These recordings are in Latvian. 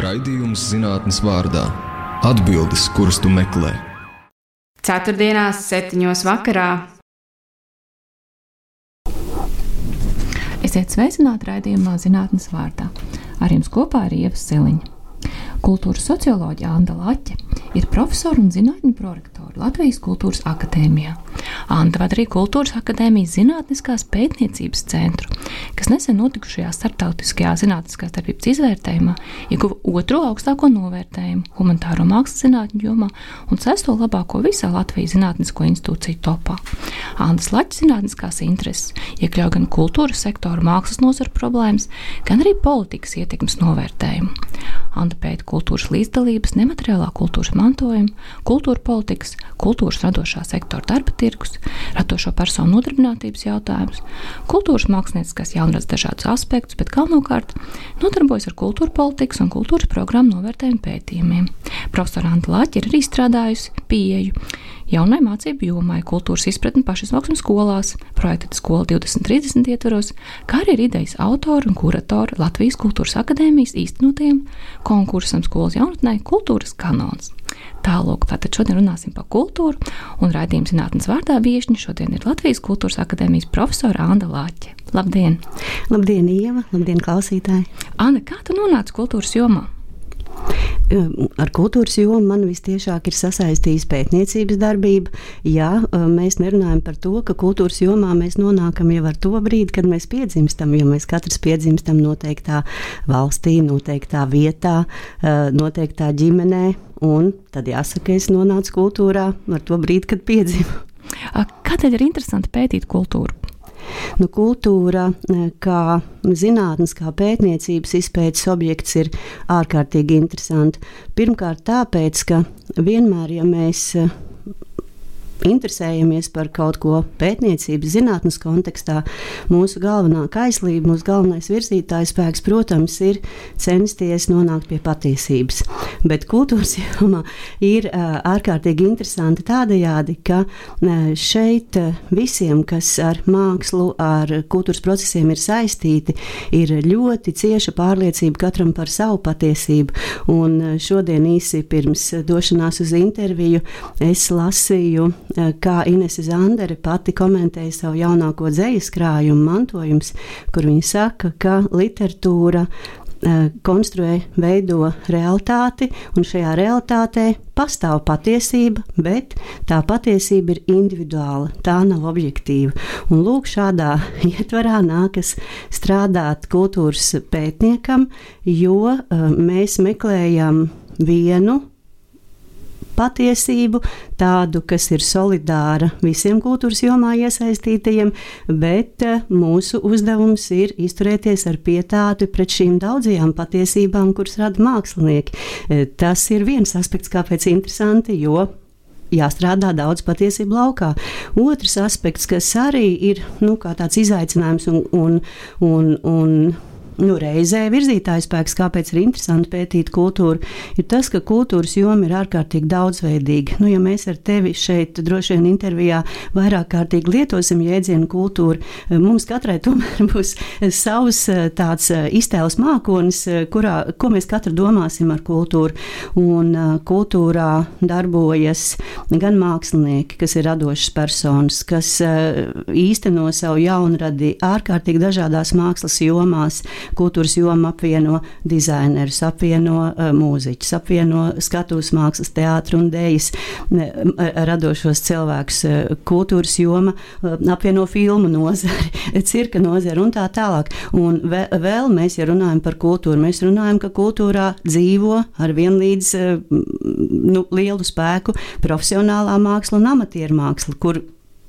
Raidījums zinātnes vārdā - atbildes, kuras tu meklē. Ceturtdienās, septiņos vakarā. Esiet sveicināti raidījumā zinātnes vārdā. Ar jums kopā ir Ieva Siliņa. Kultūras socioloģija Anna Laķe ir profesora un zinātņu prorektora Latvijas Kultūras Akadēmijā. Anna vada arī Kultūras Akadēmijas zinātniskās pētniecības centru, kas nesen notikušajā starptautiskajā zinātniskās darbības izvērtējumā ieguva otro augstāko novērtējumu humanitāro mākslas zinātņu jomā un sesto labāko visā Latvijas zinātnisko institūciju topā. Annas Laķes zinātniskās intereses iekļauj gan kultūras sektora mākslas nozaru problēmas, gan arī politikas ietekmes novērtējumu. Anna pēta kultūras līdzdalības, nemateriālā kultūras mantojuma, kultūra politikas, kultūras radošā sektora darba tirgus, radošo personu nodarbinātības jautājumus, kultūras mākslinieckās jaunradas dažādus aspektus, bet galvenokārt nodarbojas ar kultūra politikas un kultūras programmu novērtējumu pētījumiem. Profesora Anta Lāķa ir arī strādājusi pieeju jaunai mācību jomai, kultūras izpratni pašizaugsmes skolās, projekta Skola 2030 ietvaros, kā arī ir idejas autori un kuratori Latvijas Kultūras Akadēmijas īstenotajam konkursam skolas jaunatnē Kultūras kanons. Tālāk, tātad šodien runāsim par kultūru, un raidījuma zinātnes vārdā viesiņa šodien ir Latvijas Kultūras Akadēmijas profesora Anna Lāķe. Labdien! Labdien, Ieva! Labdien, klausītāji! Anna, kā tu nonāci kultūras jomā? Ar kultūras jomu man visciešāk ir sasaistījusi pētniecības darbība. Jā, mēs nerunājam par to, ka kultūras jomā mēs nonākam jau ar to brīdi, kad mēs piedzimstam, jo mēs katrs piedzimstam noteiktā valstī, noteiktā vietā, noteiktā ģimenē. Un tad jāsaka, es nonācu kultūrā ar to brīdi, kad piedzimu. Kādēļ ir interesanti pētīt kultūru? Nu, kultūra kā zinātnes, kā pētniecības izpētes objekts ir ārkārtīgi interesanta. Pirmkārt, tāpēc, ka vienmēr, ja mēs interesējamies par kaut ko pētniecības, zinātnes kontekstā, mūsu galvenā kaislība, mūsu galvenais virzītājs spēks, protams, ir censties nonākt pie patiesības. Bet kultūras jomā ir ārkārtīgi interesanti tādajādi, ka šeit visiem, kas ar mākslu, ar kultūras procesiem ir saistīti, ir ļoti cieša pārliecība katram par savu patiesību. Un šodien īsi pirms došanās uz interviju es lasīju kā Inese Zandere pati komentēja savu jaunāko dzīslu krājumu, mantojums, kur viņa saka, ka literatūra eh, konstruē, veido realitāti, un šajā realitātē pastāv patiesība, bet tā patiesība ir individuāla, tā nav objektīva. Un lūk, šādā ietvarā nākas strādāt kultūras pētniekam, jo uh, mēs meklējam vienu patiesību, tādu, kas ir solidāra visiem kultūras jomā iesaistītajiem, bet eh, mūsu uzdevums ir izturēties ar pietātu pret šīm daudzajām patiesībām, kuras rada mākslinieki. Eh, tas ir viens aspekts, kāpēc interesanti, jo jāstrādā daudz patiesību laukā. Otrs aspekts, kas arī ir nu, tāds izaicinājums un, un, un, un nu, reizē virzītājs spēks, kāpēc ir interesanti pētīt kultūru, ir tas, ka kultūras joma ir ārkārtīgi daudzveidīga. Nu, ja mēs ar tevi šeit droši vien intervijā vairāk kārtīgi lietosim jēdzienu kultūru, mums katrai tomēr būs savs tāds iztēles mākonis, kurā, ko mēs katru domāsim ar kultūru. Un kultūrā darbojas gan mākslinieki, kas ir radošas personas, kas īsteno savu jaunradi ārkārtīgi dažādās mākslas jomās, kultūras joma apvieno dizainerus, apvieno uh, mūziķus, apvieno skatuves mākslas, teātru un dēļas radošos cilvēkus. Uh, kultūras joma uh, apvieno filmu nozari, cirka nozari un tā tālāk. Un vēl mēs, ja runājam par kultūru, mēs runājam, ka kultūrā dzīvo ar vienlīdz nu, lielu spēku profesionālā māksla un amatieru māksla, kur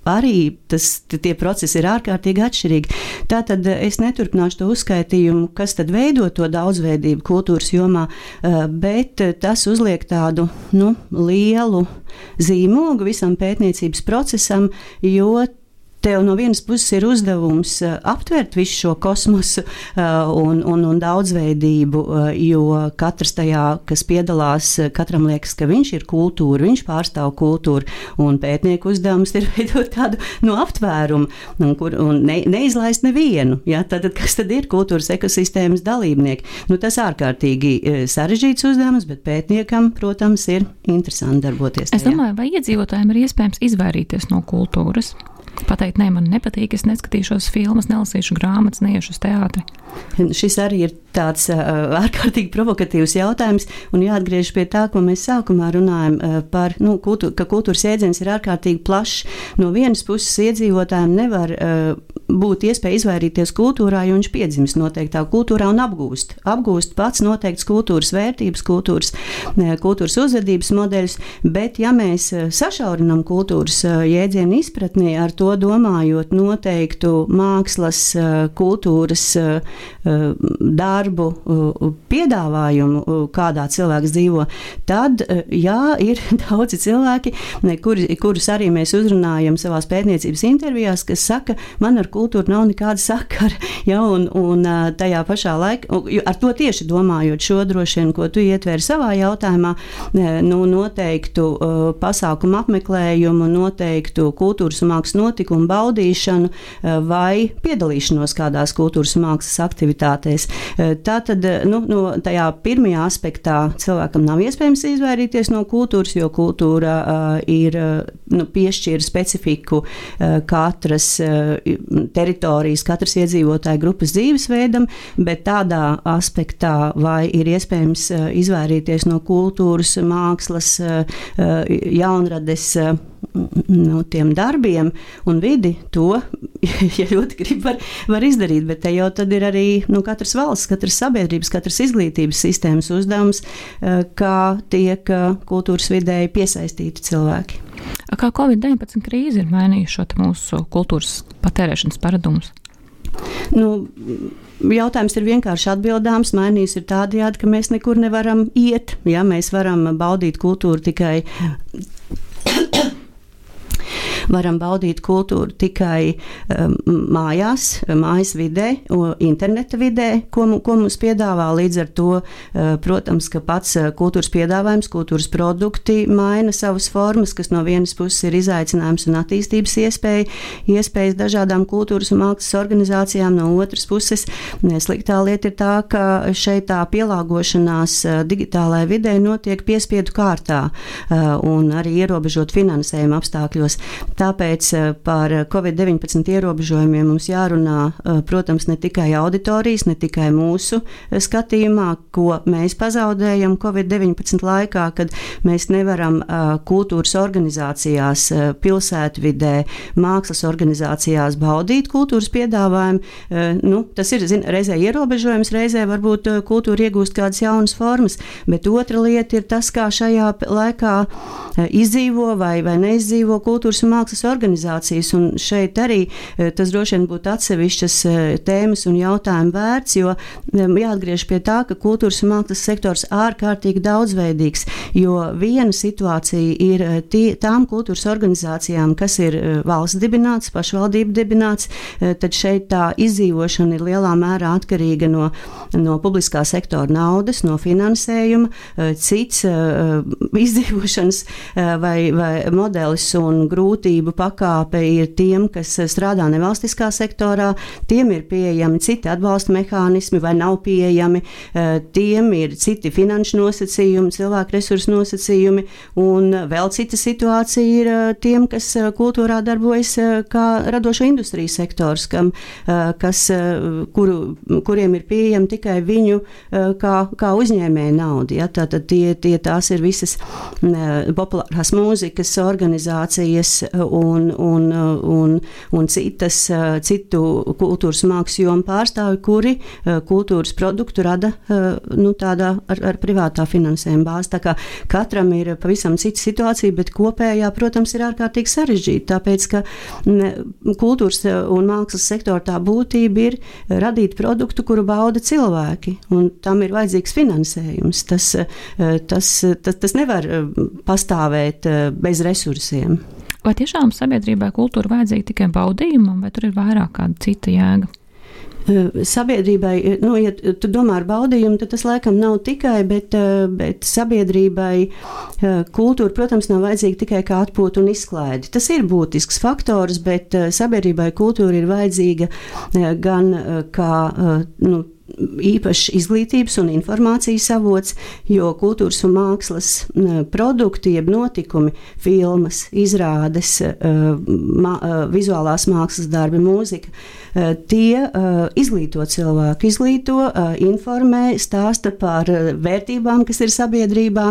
arī tas, tie procesi ir ārkārtīgi atšķirīgi. Tātad eh, es neturpināšu to uzskaitījumu, kas tad veido to daudzveidību kultūras jomā, eh, bet tas uzliek tādu nu, lielu zīmogu visam pētniecības procesam, jo tev no vienas puses ir uzdevums aptvert visu šo kosmosu un, un, un daudzveidību, jo katrs tajā, kas piedalās, katram liekas, ka viņš ir kultūra, viņš pārstāv kultūru, un pētnieku uzdevums ir veidot tādu no aptvērumu, un, kur, un ne, neizlaist nevienu. Ja? Tad, kas tad ir kultūras ekosistēmas dalībnieki? Nu, tas ārkārtīgi sarežģīts uzdevums, bet pētniekam, protams, ir interesanti darboties. Es domāju, vai iedzīvotājiem ir iespējams izvairīties no kultūras? Pateikt, nē, man nepatīk, es neskatīšos filmas, nelasīšu grāmatas, neiešu uz teātri. Šis arī ir tāds ārkārtīgi provokatīvs jautājums, un jāatgriežas pie tā, ko mēs sākumā runājam par, nu, kultūra, ka kultūras jēdziens ir ārkārtīgi plašs. No vienas puses iedzīvotājiem nevar būt iespēja izvairīties kultūrā, jo viņš piedzimst noteiktā kultūrā un apgūst. Apgūst pats noteikts kultūras vērtības, kultūras, kultūras uzvedības modeļus, bet ja mēs sašaurinam kultūras jēdzienu izpratni ar to domājot noteiktu mākslas, kultūras darbu, piedāvājumu, kādā cilvēks dzīvo, tad jā, ir daudzi cilvēki, kuri, kurus arī mēs uzrunājam savās pētniecības intervijās, kas saka, man ar kultūru nav nekāda sakara. Ja, un, un tajā pašā laikā, ar to tieši domājot šo droši vien, ko tu ietvēri savā jautājumā, nu, noteiktu pasākumu apmeklējumu, noteiktu kultūras un mākslas notikumu baudīšanu vai piedalīšanos kādās kultūras mākslas aktivitātēs. Eh, tā tad eh, nu, no tajā pirmajā aspektā cilvēkam nav iespējams izvairīties no kultūras, jo kultūra ir nu, piešķīra specifiku katras teritorijas, katras iedzīvotāju grupas dzīvesveidam, bet tādā aspektā, vai ir iespējams izvairīties no kultūras, mākslas, jaunrades. No tiem darbiem un vidi, to, ja ļoti grib, var, var izdarīt. Bet te jau tad ir arī nu, katras valsts, katras sabiedrības, katras izglītības sistēmas uzdevums, eh, kā tiek eh, kultūras vidēji piesaistīti cilvēki. Kā Covid-19 krīze ir mainījuši mūsu kultūras patērēšanas paradumus? Nu, Jautājums ir vienkārši atbildāms. Mainījums ir tādējādi, ka mēs nekur nevaram iet. Ja? Mēs varam baudīt kultūru tikai varam baudīt kultūru tikai um, mājās, mājas vidē, interneta vidē, ko, ko mums piedāvā. Līdz ar to, uh, protams, ka pats uh, kultūras piedāvājums, kultūras produkti maina savas formas, kas no vienas puses ir izaicinājums un attīstības iespēja, iespējas dažādām kultūras un mākslas organizācijām, no otras puses sliktā lieta ir tā, ka šeit tā pielāgošanās uh, digitālajai vidē notiek piespiedu kārtā un arī ierobežot finansējuma apstākļos. Tāpēc eh, par Covid-19 ierobežojumiem mums jārunā, eh, protams, ne tikai auditorijas, ne tikai mūsu eh, skatījumā, ko mēs pazaudējam Covid-19 laikā, kad mēs nevaram kultūras organizācijās, pilsētvidē, mākslas organizācijās baudīt kultūras piedāvājumu. Nu, tas ir zin, reizē ierobežojums, reizē varbūt kultūra iegūst kādas jaunas formas, bet otra lieta ir tas, kā šajā laikā izdzīvo vai, vai neizdzīvo kultūras un mākslas mākslas organizācijas. Un šeit arī eh, tas droši vien būtu atsevišķas eh, tēmas un jautājumu vērts, jo jāatgriež pie tā, ka kultūras un mākslas sektors ārkārtīgi daudzveidīgs. Jo viena situācija ir eh, tie, tām kultūras organizācijām, kas ir valsts dibināts, pašvaldību dibināts, tad šeit tā izdzīvošana ir lielā mērā atkarīga no, no publiskā sektora naudas, no finansējuma. Cits izdzīvošanas vai, vai modelis un grūtība vērtību pakāpe ir tiem, kas strādā nevalstiskā sektorā, tiem ir pieejami citi atbalsta mehānismi vai nav pieejami, eh, tiem ir citi finanšu nosacījumi, cilvēku resursu nosacījumi, un vēl cita situācija ir eh, tiem, kas eh, kultūrā darbojas kā radošo industriju sektors, kam, kas, kuru, kuriem ir pieejama tikai viņu kā, kā uzņēmēja nauda. Ja? Tātad tie, tie tās ir visas populārās mūzikas organizācijas un, un, un, un citas, citu kultūras mākslas jomu pārstāvi, kuri eh, kultūras produktu rada eh, nu, tādā ar, ar privātā finansējuma bāzi. Tā kā katram ir pavisam cita situācija, bet kopējā, protams, ir ārkārtīgi sarežģīta. Tāpēc, ka kultūras un mākslas sektora tā būtība ir radīt produktu, kuru bauda cilvēki, un tam ir vajadzīgs finansējums. Tas, eh, tas, tas, tas nevar pastāvēt bez resursiem. Vai tiešām sabiedrībai kultūra vajadzīga tikai baudījumam, vai tur ir vairāk kāda cita jēga? Sabiedrībai, nu, ja tu domā ar baudījumu, tad tas laikam nav tikai, bet, bet sabiedrībai kultūra, protams, nav vajadzīga tikai kā atpūta un izklaide. Tas ir būtisks faktors, bet sabiedrībai kultūra ir vajadzīga gan kā, nu, īpašs izglītības un informācijas avots, jo kultūras un mākslas produkti, jeb notikumi, filmas, izrādes, mā, vizuālās mākslas darbi, mūzika tie eh, izglīto cilvēku, izglīto, eh, informē, stāsta par vērtībām, kas ir sabiedrībā,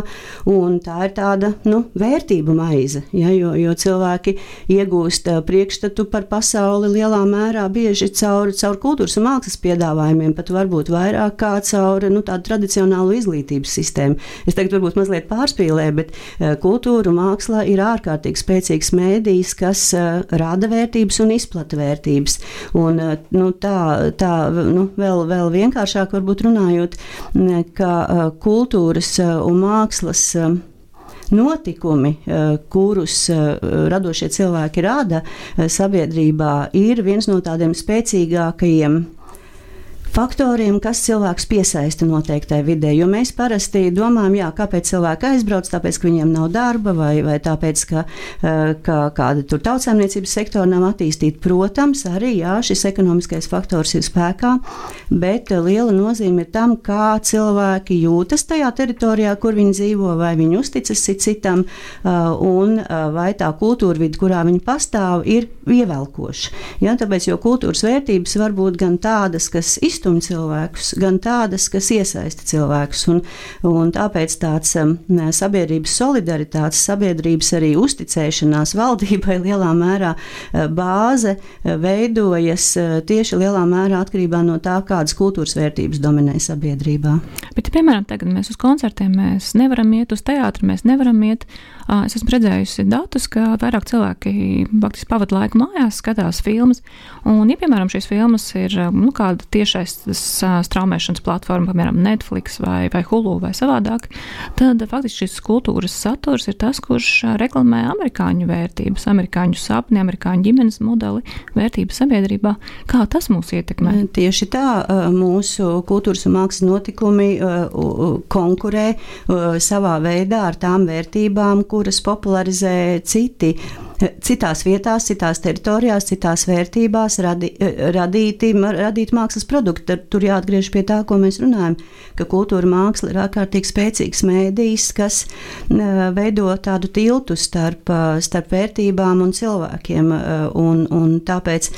tā ir tāda nu, vērtību maize, ja, jo, jo cilvēki iegūst priekšstatu par pasauli lielā mērā bieži caur, caur kultūras un mākslas piedāvājumiem, pat varbūt vairāk kā caur nu, tādu tradicionālu izglītības sistēmu. Es tagad varbūt mazliet pārspīlēju, bet kultūra un māksla ir ārkārtīgi spēcīgs mēdījis, kas rada vērtības un izplata vērtības. Un Un, eh, nu, tā tā nu, vēl, vēl vienkāršāk varbūt runājot, ka eh, kultūras eh, un mākslas notikumi, kurus radošie cilvēki rada sabiedrībā, ir viens no tādiem spēcīgākajiem faktoriem, kas cilvēks piesaista noteiktai vidē. Jo mēs parasti domājam, jā, kāpēc cilvēki aizbrauc, tāpēc, ka viņiem nav darba vai, vai tāpēc, ka, eh, ka kāda tur tautsēmniecības sektora nav attīstīta. Protams, arī jā, šis ekonomiskais faktors ir spēkā, bet liela nozīme ir tam, kā cilvēki jūtas tajā teritorijā, kur viņi dzīvo, vai viņi uzticas citam, eh, un eh, vai tā kultūra vidi, kurā viņi pastāv, ir ievelkoša. Ja, tāpēc, jo kultūras vērtības var būt gan tādas, kas izturās, izstumj cilvēkus, gan tādas, kas iesaista cilvēkus. Un, un tāpēc tāds um, sabiedrības solidaritātes, sabiedrības arī uzticēšanās valdībai lielā mērā uh, bāze uh, veidojas uh, tieši lielā mērā atkarībā no tā, kādas kultūras vērtības dominē sabiedrībā. Bet, piemēram, tagad mēs uz koncertiem mēs nevaram iet uz teātri, mēs nevaram iet Es esmu redzējusi datus, ka vairāk cilvēki faktiski pavada laiku mājās, skatās filmas. Un, ja, piemēram, šīs filmas ir nu, kāda tiešais straumēšanas platforma, piemēram, Netflix vai, vai Hulu vai savādāk, tad faktiski šis kultūras saturs ir tas, kurš reklamē amerikāņu vērtības, amerikāņu sapni, amerikāņu ģimenes modeli, vērtības sabiedrībā. Kā tas mūs ietekmē? Tieši tā, mūsu kultūras un mākslas notikumi konkurē savā veidā ar tām vērtībām, kuras popularizē citi citās vietās, citās teritorijās, citās vērtībās radi, radīti, radīti mākslas produkti. Tur jāatgriež pie tā, ko mēs runājam, ka kultūra māksla ir ārkārtīgi spēcīgs mēdījis, kas veido tādu tiltu starp, starp vērtībām un cilvēkiem. Un, un tāpēc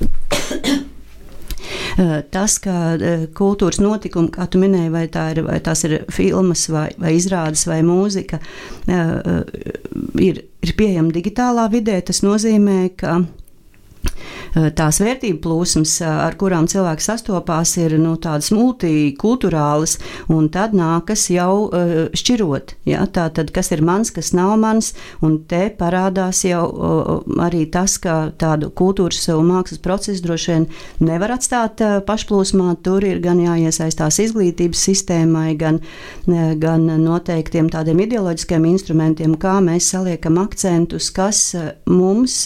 Eh, tas, ka eh, kultūras notikumi, kā tu minēji, vai, tā ir, vai tās ir filmas, vai, vai izrādes, vai mūzika, eh, ir, ir pieejama digitālā vidē, tas nozīmē, ka Eh, tās vērtību plūsmas, eh, ar kurām cilvēki sastopās, ir nu, tādas multikulturālas, un tad nākas jau uh, šķirot. Ja? Tā tad, kas ir mans, kas nav mans, un te parādās jau arī tas, ka tādu kultūras un mākslas procesu droši vien nevar atstāt pašplūsmā. Tur ir gan jāiesaistās izglītības sistēmai, gan, gan noteiktiem tādiem ideoloģiskiem instrumentiem, kā mēs saliekam akcentus, kas mums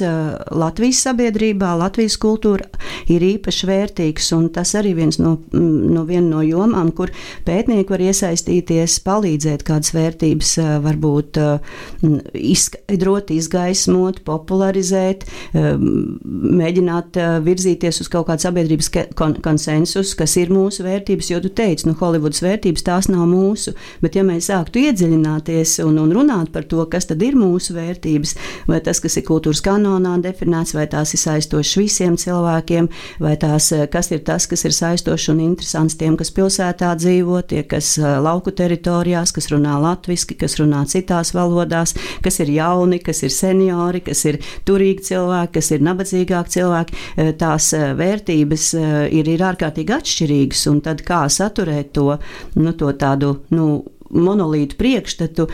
Latvijas sabiedrībā, Latvijas kultūra ir īpaši vērtīgs, tas arī viens no, mm, no, viena no jomām, kur pētnieki var iesaistīties, palīdzēt kādas vērtības, varbūt izskaidrot, izgaismot, popularizēt, mēģināt virzīties uz kaut kādu sabiedrības konsensusu, kas ir mūsu vērtības, jo tu teici, nu, Holivudas vērtības tās nav mūsu, bet ja mēs sāktu iedziļināties un, un runāt par to, kas tad ir mūsu vērtības, vai tas, kas ir kultūras kanonā definēts, vai tās ir saistošas visiem cilvēkiem, vai tās, eh, kas ir tas, kas ir saistošs un interesants tiem, kas pilsētā dzīvo, tie, kas eh, lauku teritorijās, kas runā latviešu, kas runā citās valodās, kas ir jauni, kas ir seniori, kas ir turīgi cilvēki, kas ir nabadzīgāki cilvēki. Eh, tās vērtības ir, ir ārkārtīgi atšķirīgas, un tad kā saturēt to, nu, to tādu nu, monolītu priekšstatu,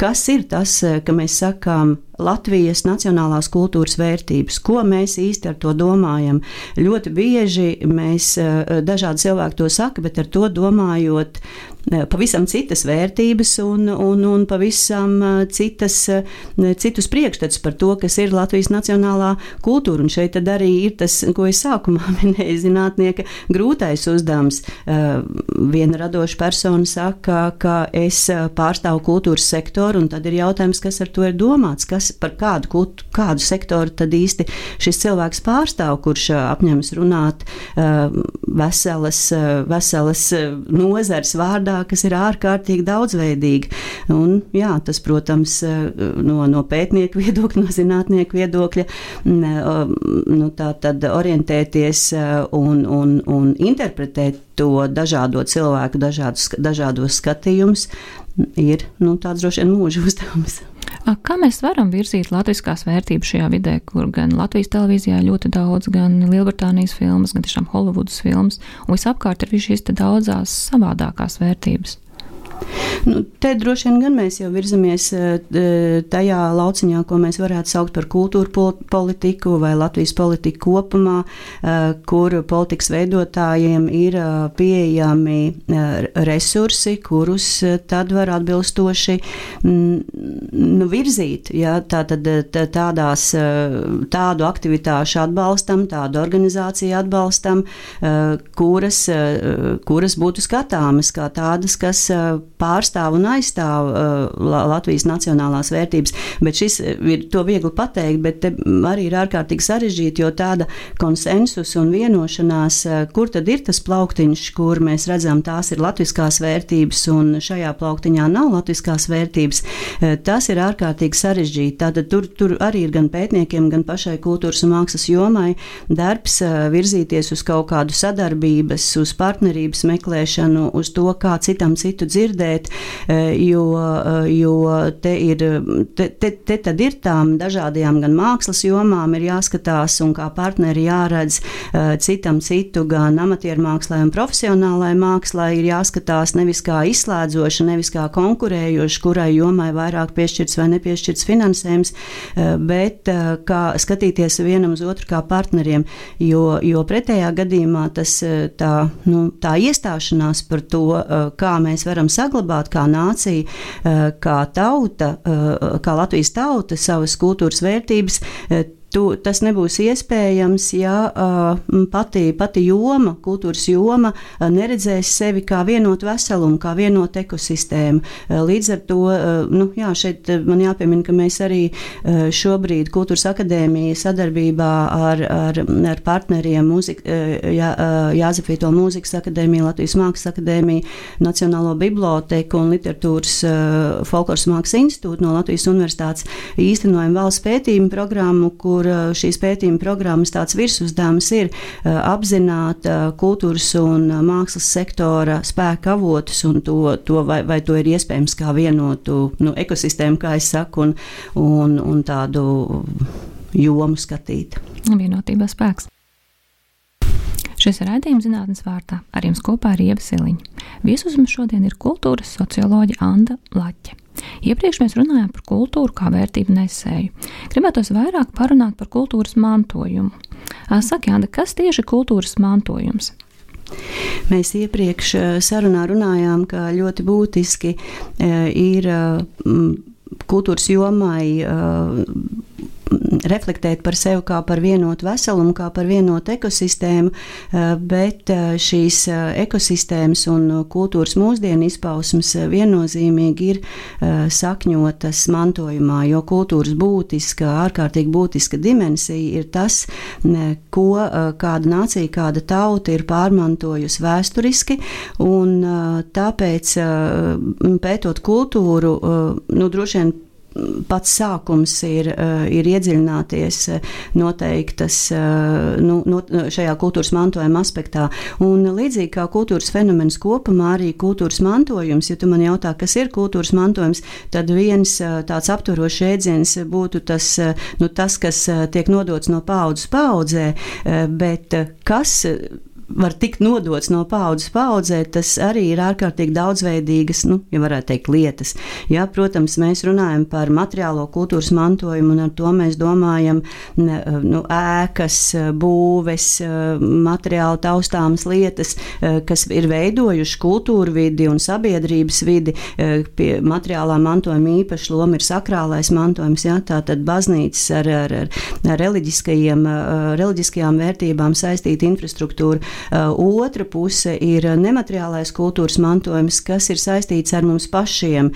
kas ir tas, ka mēs sakām, Latvijas nacionālās kultūras vērtības, ko mēs īsti ar to domājam. Ļoti bieži mēs dažādi cilvēki to saka, bet ar to domājot pavisam citas vērtības un, un, un pavisam citas, citus priekšstats par to, kas ir Latvijas nacionālā kultūra. Un šeit arī ir tas, ko es sākumā minēju, zinātnieka grūtais uzdevums. Viena radoša persona saka, ka es pārstāvu kultūras sektoru, un tad ir jautājums, kas ar to ir domāts, kas par kādu, kultu, kādu sektoru tad īsti šis cilvēks pārstāv, kurš apņems runāt veselas, veselas nozars vārdā kas ir ārkārtīgi daudzveidīga. Un, jā, tas, protams, no, no pētnieku viedokļa, no zinātnieku viedokļa, nu, tā tad orientēties un, un, un interpretēt to dažādo cilvēku, dažādus, dažādos skatījumus, ir nu, tāds droši vien mūža uzdevums. Kā mēs varam virzīt latviskās vērtības šajā vidē, kur gan Latvijas televīzijā ļoti daudz, gan Lielbritānijas filmas, gan tiešām Holivudas filmas, un visapkārt ir šīs daudzās savādākās vērtības? Nu, te droši vien gan mēs jau virzamies eh, tajā lauciņā, ko mēs varētu saukt par kultūra politiku vai Latvijas politiku kopumā, eh, kur politikas veidotājiem ir eh, pieejami resursi, kurus tad var atbilstoši mm, nu, virzīt. Ja, tātad, tādās, tādu aktivitāšu atbalstam, tādu organizāciju atbalstam, kuras, kuras būtu skatāmas kā tādas, kas pārstāv un aizstāv uh, Latvijas nacionālās vērtības. Bet šis uh, ir to viegli pateikt, bet arī ir ārkārtīgi sarežģīti, jo tāda konsensus un vienošanās, uh, kur tad ir tas plauktiņš, kur mēs redzam, tās ir latviskās vērtības, un šajā plauktiņā nav latviskās vērtības, tas ir ārkārtīgi sarežģīti. Tātad tur, tur arī ir gan pētniekiem, gan pašai kultūras un mākslas jomai darbs virzīties uz kaut kādu sadarbības, uz partnerības meklēšanu, uz to, kā citam citu dzirdēt vērtēt, e, jo, e, jo te ir, te, te, te tad ir tām dažādajām gan mākslas jomām ir jāskatās un kā partneri jāredz e, citam citu, gan amatieru mākslā un profesionālai mākslā ir jāskatās nevis kā izslēdzoša, nevis kā konkurējoša, kurai jomai vairāk piešķirts vai nepiešķirts finansējums, bet kā skatīties vienam uz otru kā partneriem, jo, jo pretējā gadījumā tas tā, nu, tā iestāšanās par to, kā mēs varam saglabāt saglabāt kā nācija, eh, kā tauta, eh, kā Latvijas tauta savas kultūras vērtības eh, Tu, tas nebūs iespējams, ja uh, pati, pati joma, kultūras joma, uh, neredzēs sevi kā vienotu veselumu, kā vienotu ekosistēmu. Uh, līdz ar to, nu, jā, šeit man jāpiemina, ka mēs arī šobrīd Kultūras akadēmija sadarbībā ar, ar, ar partneriem mūzik, uh, jā, Jāzefīto mūzikas akadēmiju, Latvijas mākslas akadēmiju, Nacionālo biblioteku un literatūras folkloras mākslas institūtu no Latvijas universitātes īstenojam valsts pētījumu programmu, kur kur uh, šīs pētījuma programmas tāds virsuzdevums ir uh, apzināt uh, kultūras un mākslas sektora spēka avotus un to, to vai, vai to ir iespējams kā vienotu nu, ekosistēmu, kā es saku, un, un, un tādu jomu skatīt. Vienotībā spēks. Šis ir raidījums zinātnes vārtā. Ar jums kopā ir Ieva Siliņa. Viesus mums šodien ir kultūras socioloģija Anda Laķa. Iepriekš mēs runājām par kultūru kā vērtību nesēju. Gribētos vairāk parunāt par kultūras mantojumu. Saka, Jāna, kas tieši ir kultūras mantojums? Mēs iepriekš sarunā runājām, ka ļoti būtiski ir kultūras jomai reflektēt par sevi kā par vienotu veselumu, kā par vienotu ekosistēmu, eh, bet eh, šīs eh, ekosistēmas un kultūras mūsdienu izpausmes viennozīmīgi ir sakņotas mantojumā, jo kultūras būtiska, ārkārtīgi būtiska dimensija ir tas, ko kāda nācija, kāda tauta ir pārmantojusi vēsturiski, un tāpēc pētot kultūru, nu, droši vien pats sākums ir, eh, ir iedziļināties eh, noteiktas eh, nu, no, šajā kultūras mantojuma aspektā. Un līdzīgi kā kultūras fenomens kopumā, arī kultūras mantojums, ja tu man jautā, kas ir kultūras mantojums, tad viens tāds aptverošs jēdziens būtu tas, nu, tas, kas tiek nodots no paudzes paudzē, bet kas var tikt nodots no paudzes paudzē, tas arī ir ārkārtīgi daudzveidīgas, nu, ja varētu teikt, lietas. Jā, protams, mēs runājam par materiālo kultūras mantojumu, un ar to mēs domājam nu, ēkas, būves, materiāli taustāmas lietas, kas ir veidojuši kultūru vidi un sabiedrības vidi. Pie materiālā mantojuma īpaši loma ir sakrālais mantojums, jā, tātad baznīcas ar, ar, ar reliģiskajām vērtībām saistīta infrastruktūra. Otra puse ir nemateriālais kultūras mantojums, kas ir saistīts ar mums pašiem,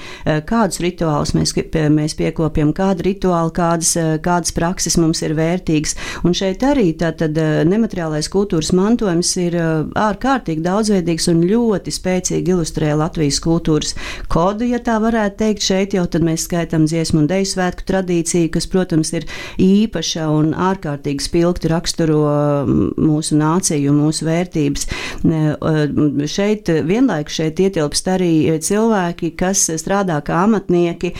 kādus rituālus mēs, mēs piekopjam, kādu rituālu, kādas, kādas prakses mums ir vērtīgas. Un šeit arī tātad nemateriālais kultūras mantojums ir ārkārtīgi daudzveidīgs un ļoti spēcīgi ilustrē Latvijas kultūras kodu, ja tā varētu teikt. Šeit jau tad mēs skaitām dziesmu un deju svētku tradīciju, kas, protams, ir īpaša un ārkārtīgi spilgti raksturo mūsu nāciju, mūsu vērtības. Šeit vienlaikus šeit ietilpst arī cilvēki, kas strādā kā amatnieki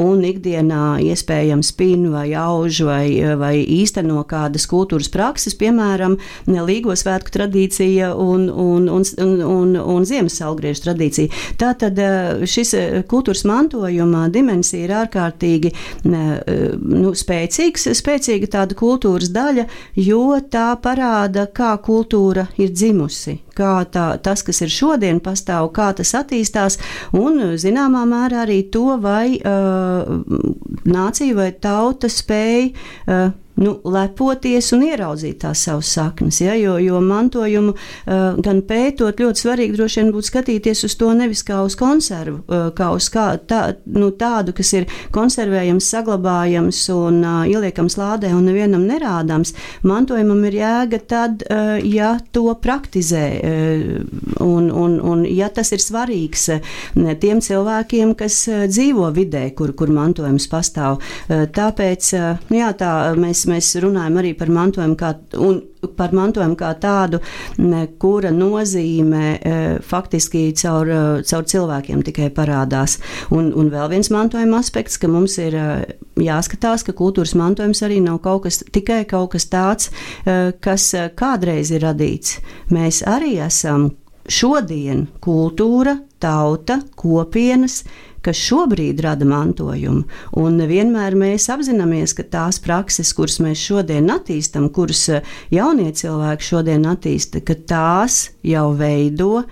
un ikdienā iespējams spin vai auž vai, vai īsteno kādas kultūras prakses, piemēram, Līgo svētku tradīcija un, un, un, un, un, un Ziemassvētku tradīcija. Tātad šis kultūras mantojuma dimensija ir ārkārtīgi nu, spēcīgs, spēcīga tāda kultūras daļa, jo tā parāda, kā kultūra ir dzimusi, kā tā, tas, kas ir šodien, pastāv, kā tas attīstās, un zināmā mērā arī to, vai uh, nācija vai tauta spēj uh, nu, lepoties un ieraudzīt tās savas saknes. Ja, jo, jo mantojumu uh, gan pētot, ļoti svarīgi droši vien būtu skatīties uz to nevis kā uz konservu, uh, kā uz kā, tā, nu, tādu, kas ir konservējams, saglabājams un uh, ieliekams lādē un nevienam nerādāms. Mantojumam ir jēga tad, uh, ja to praktizē uh, un, un, un ja tas ir svarīgs uh, tiem cilvēkiem, kas uh, dzīvo vidē, kur, kur mantojums pastāv. Uh, tāpēc, uh, jā, tā mēs mēs, mēs runājam arī par mantojumu kā, par mantojumu kā tādu, kura nozīme e, faktiski caur, e, caur cilvēkiem tikai parādās. Un, un vēl viens mantojuma aspekts, ka mums ir e, jāskatās, ka kultūras mantojums arī nav kaut kas, tikai kaut kas tāds, kas kādreiz ir radīts. Mēs arī esam šodien kultūra, tauta, kopienas, kas šobrīd rada mantojumu. Un vienmēr mēs apzināmies, ka tās prakses, kuras mēs šodien attīstam, kuras eh, jaunie cilvēki šodien attīsta, ka tās jau veido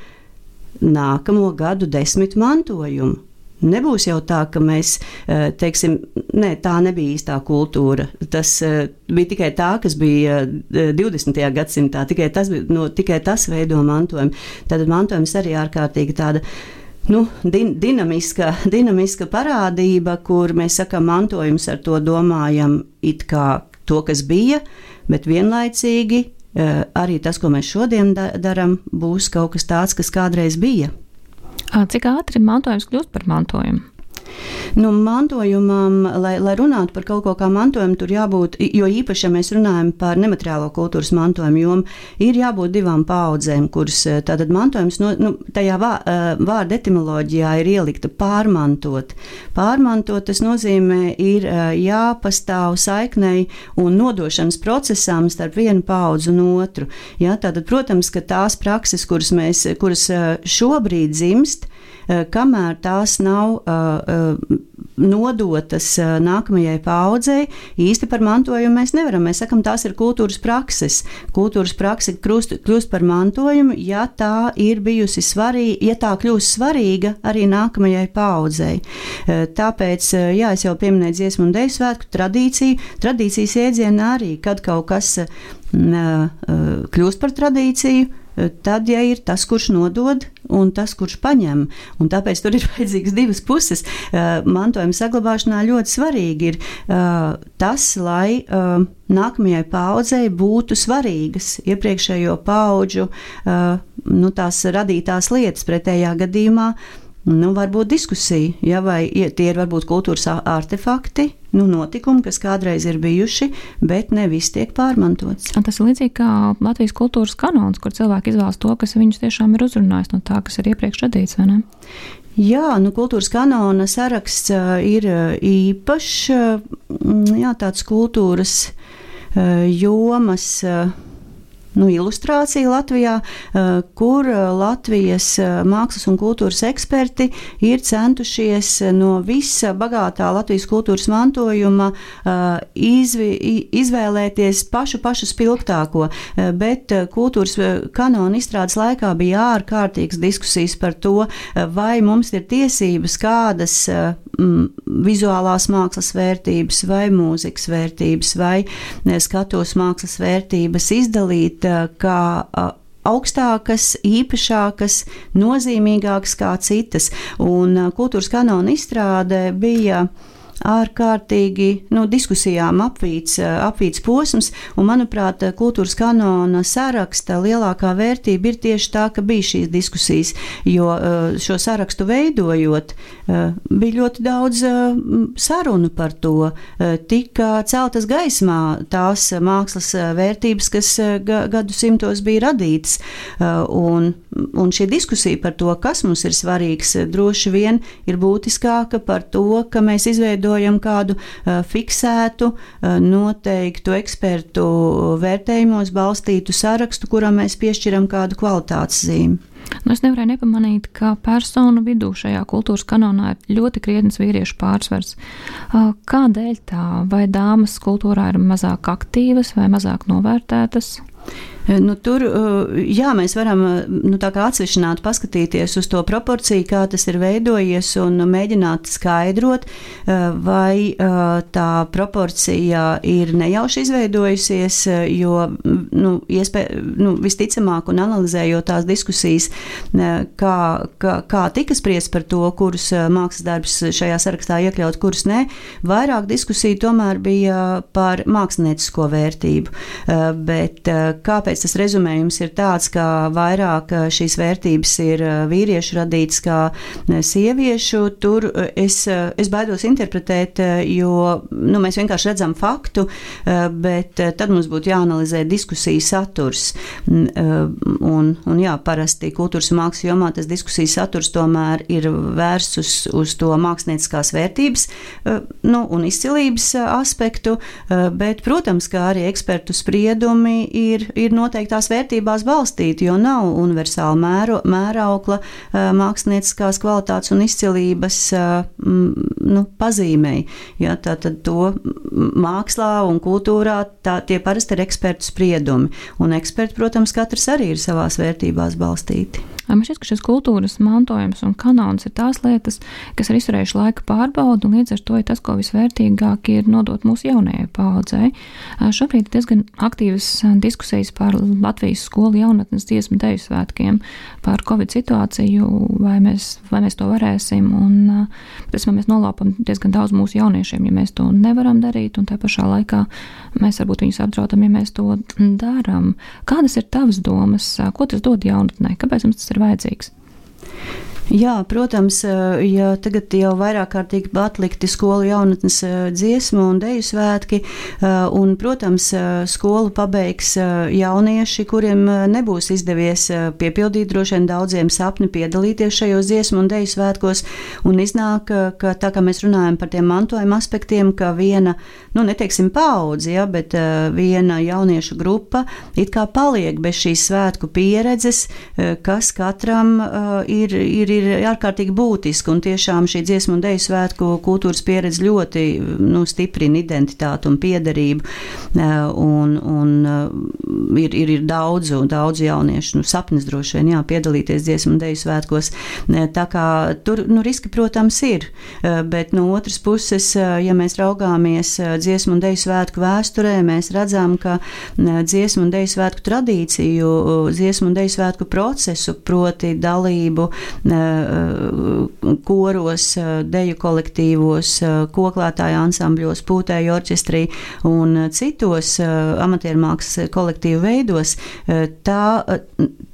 nākamo gadu desmit mantojumu. Nebūs jau tā, ka mēs eh, teiksim, ne, tā nebija īstā kultūra. Tas eh, bija tikai tā, kas bija 20. gadsimtā. Tikai tas, no, tikai tas veido mantojumu. Tad mantojums arī ārkārtīgi tāda nu, din, dinamiska, dinamiska parādība, kur mēs sakām, mantojums ar to domājam it kā to, kas bija, bet vienlaicīgi eh, arī tas, ko mēs šodien da darām, būs kaut kas tāds, kas kādreiz bija. Cik ātri mantojums kļūst par mantojumu? Nu, mantojumam, lai, lai runātu par kaut ko kā mantojumu, tur jābūt, jo īpaši, ja mēs runājam par nemateriālo kultūras mantojumu, jo ir jābūt divām paudzēm, kuras eh, tātad mantojums, no, nu, tajā vā, eh, vārda etimoloģijā ir ielikta pārmantot. Pārmantot tas nozīmē ir eh, jāpastāv saiknei un nodošanas procesām starp vienu paudzu un otru. Ja, tātad, protams, ka tās prakses, kuras, mēs, kuras šobrīd dzimst, kamēr tās nav eh, eh, nodotas nākamajai paudzei, īsti par mantojumu mēs nevaram. Mēs sakam, tās ir kultūras prakses. Kultūras prakse kļūst, kļūst par mantojumu, ja tā ir bijusi svarīga, ja tā kļūst svarīga arī nākamajai paudzei. Tāpēc, jā, es jau pieminēju dziesmu un deju svētku tradīciju. Tradīcijas iedzienā arī, kad kaut kas kļūst par tradīciju, tad, ja ir tas, kurš nodod, un tas, kurš paņem, un tāpēc tur ir vajadzīgas divas puses. Uh, mantojuma saglabāšanā ļoti svarīgi ir uh, tas, lai nākamajai paudzei būtu svarīgas iepriekšējo paudžu nu, tās radītās lietas. Pretējā gadījumā Nu, varbūt diskusija, ja, vai tie ir varbūt kultūras artefakti, nu, notikumi, kas kādreiz ir bijuši, bet ne viss tiek pārmantots. Tas ir līdzīgi kā Latvijas kultūras kanons, kur cilvēki izvēlas to, kas viņus tiešām ir uzrunājis no tā, kas ir iepriekš radīts. Jā, nu, kultūras kanona saraksts ir īpašs, jā, tāds kultūras jomas nu, ilustrācija Latvijā, kur Latvijas mākslas un kultūras eksperti ir centušies no visa bagātā Latvijas kultūras mantojuma izvi, izvēlēties pašu pašu spilgtāko, bet kultūras kanona izstrādes laikā bija ārkārtīgas diskusijas par to, vai mums ir tiesības kādas mm, vizuālās mākslas vērtības vai mūzikas vērtības vai skatos mākslas vērtības izdalīt kā augstākas, īpašākas, nozīmīgākas kā citas. Un kultūras kanona izstrāde bija ārkārtīgi nu, diskusijām apvīts, apvīts posms, un, manuprāt, kultūras kanona saraksta lielākā vērtība ir tieši tā, ka bija šīs diskusijas, jo eh, šo sarakstu veidojot, eh, bija ļoti daudz eh, sarunu par to, tika celtas gaismā tās mākslas vērtības, kas gadsimtos bija radītas, un, un šī diskusija par to, kas mums ir svarīgs, droši vien ir būtiskāka par to, ka mēs izveidojam veidojam kādu uh, fiksētu, uh, noteiktu ekspertu vērtējumos balstītu sarakstu, kuram mēs piešķiram kādu kvalitātes zīmi. Nu, es nevarēju nepamanīt, ka personu vidū šajā kultūras kanonā ir ļoti krietnes vīriešu pārsvars. Kādēļ tā? Vai dāmas kultūrā ir mazāk aktīvas vai mazāk novērtētas? Eh, nu, tur eh, jā, mēs varam eh, nu, atsevišķināt, paskatīties uz to proporciju, kā tas ir veidojies, un mēģināt skaidrot, vai tā proporcija ir nejauši izveidojusies, jo nu, iespē, nu, visticamāk, un analizējot tās diskusijas, kā, kā, kā tika spriest par to, kurus mākslas darbus šajā sarakstā iekļaut, kurus nē, vairāk diskusiju tomēr bija par māksliniecisko vērtību. Bet kāpēc? Kāpēc tas rezumējums ir tāds, ka vairāk šīs vērtības ir vīriešu radītas kā sieviešu, tur es, es baidos interpretēt, jo nu, mēs vienkārši redzam faktu, bet tad mums būtu jāanalizē diskusiju saturs. Un, un jā, parasti kultūras un mākslas jomā tas diskusiju saturs tomēr ir vērsts uz, uz to mākslinieckās vērtības nu, un izcilības aspektu, bet, protams, kā arī ekspertu spriedumi ir, ir noteiktās vērtībās balstīti, jo nav universāla mēro, mēraukla mākslinieckās kvalitātes un izcilības nu, pazīmei. Ja, tā tad to mākslā un kultūrā tā, tie parasti ir ekspertu spriedumi. Un eksperti, protams, katrs arī ir savās vērtībās balstīti. Man šķiet, ka šis kultūras mantojums un kanons ir tās lietas, kas ir izturējuši laika pārbaudu, un līdz ar to ir tas, ko visvērtīgāk ir nodot mūsu jaunajai paudzei. Šobrīd ir diezgan aktīvas diskusijas par Latvijas skolu jaunatnes dziesmu deju svētkiem, par Covid situāciju, vai mēs, vai mēs to varēsim, un tas mēs nolāpam diezgan daudz mūsu jauniešiem, ja mēs to nevaram darīt, un tā pašā laikā mēs varbūt viņus apdraudam, ja mēs to darām. Kādas ir tavas domas, ko tas dod jaunatnē, kāpēc mums tas ir vajadzīgs. Jā, protams, ja tagad jau vairāk kārtīgi atlikti skolu jaunatnes dziesmu un deju svētki, un, protams, skolu pabeigs jaunieši, kuriem nebūs izdevies piepildīt droši vien daudziem sapni piedalīties šajos dziesmu un deju svētkos, un iznāk, ka tā kā mēs runājam par tiem mantojuma aspektiem, ka viena, nu, neteiksim paudzi, ja, bet viena jauniešu grupa it kā paliek bez šīs svētku pieredzes, kas katram ir, ir ir ārkārtīgi būtiska. Un tiešām šī dziesmu un dēļu svētku kultūras pieredze ļoti nu, stiprina identitāti un piederību. Eh, un, un ir, ir, ir daudz, daudz jauniešu nu, sapnis droši vien jā, piedalīties dziesmu un dēļu svētkos. Tā kā tur nu, riski, protams, ir. Bet no otras puses, ja mēs raugāmies dziesmu un dēļu svētku vēsturē, mēs redzam, ka dziesmu un dēļu svētku tradīciju, dziesmu un dēļu svētku procesu, proti dalību koros, deju kolektīvos, koklētāju ansambļos, pūtēju orķestrī un citos amatiermākslas kolektīvu veidos, tā,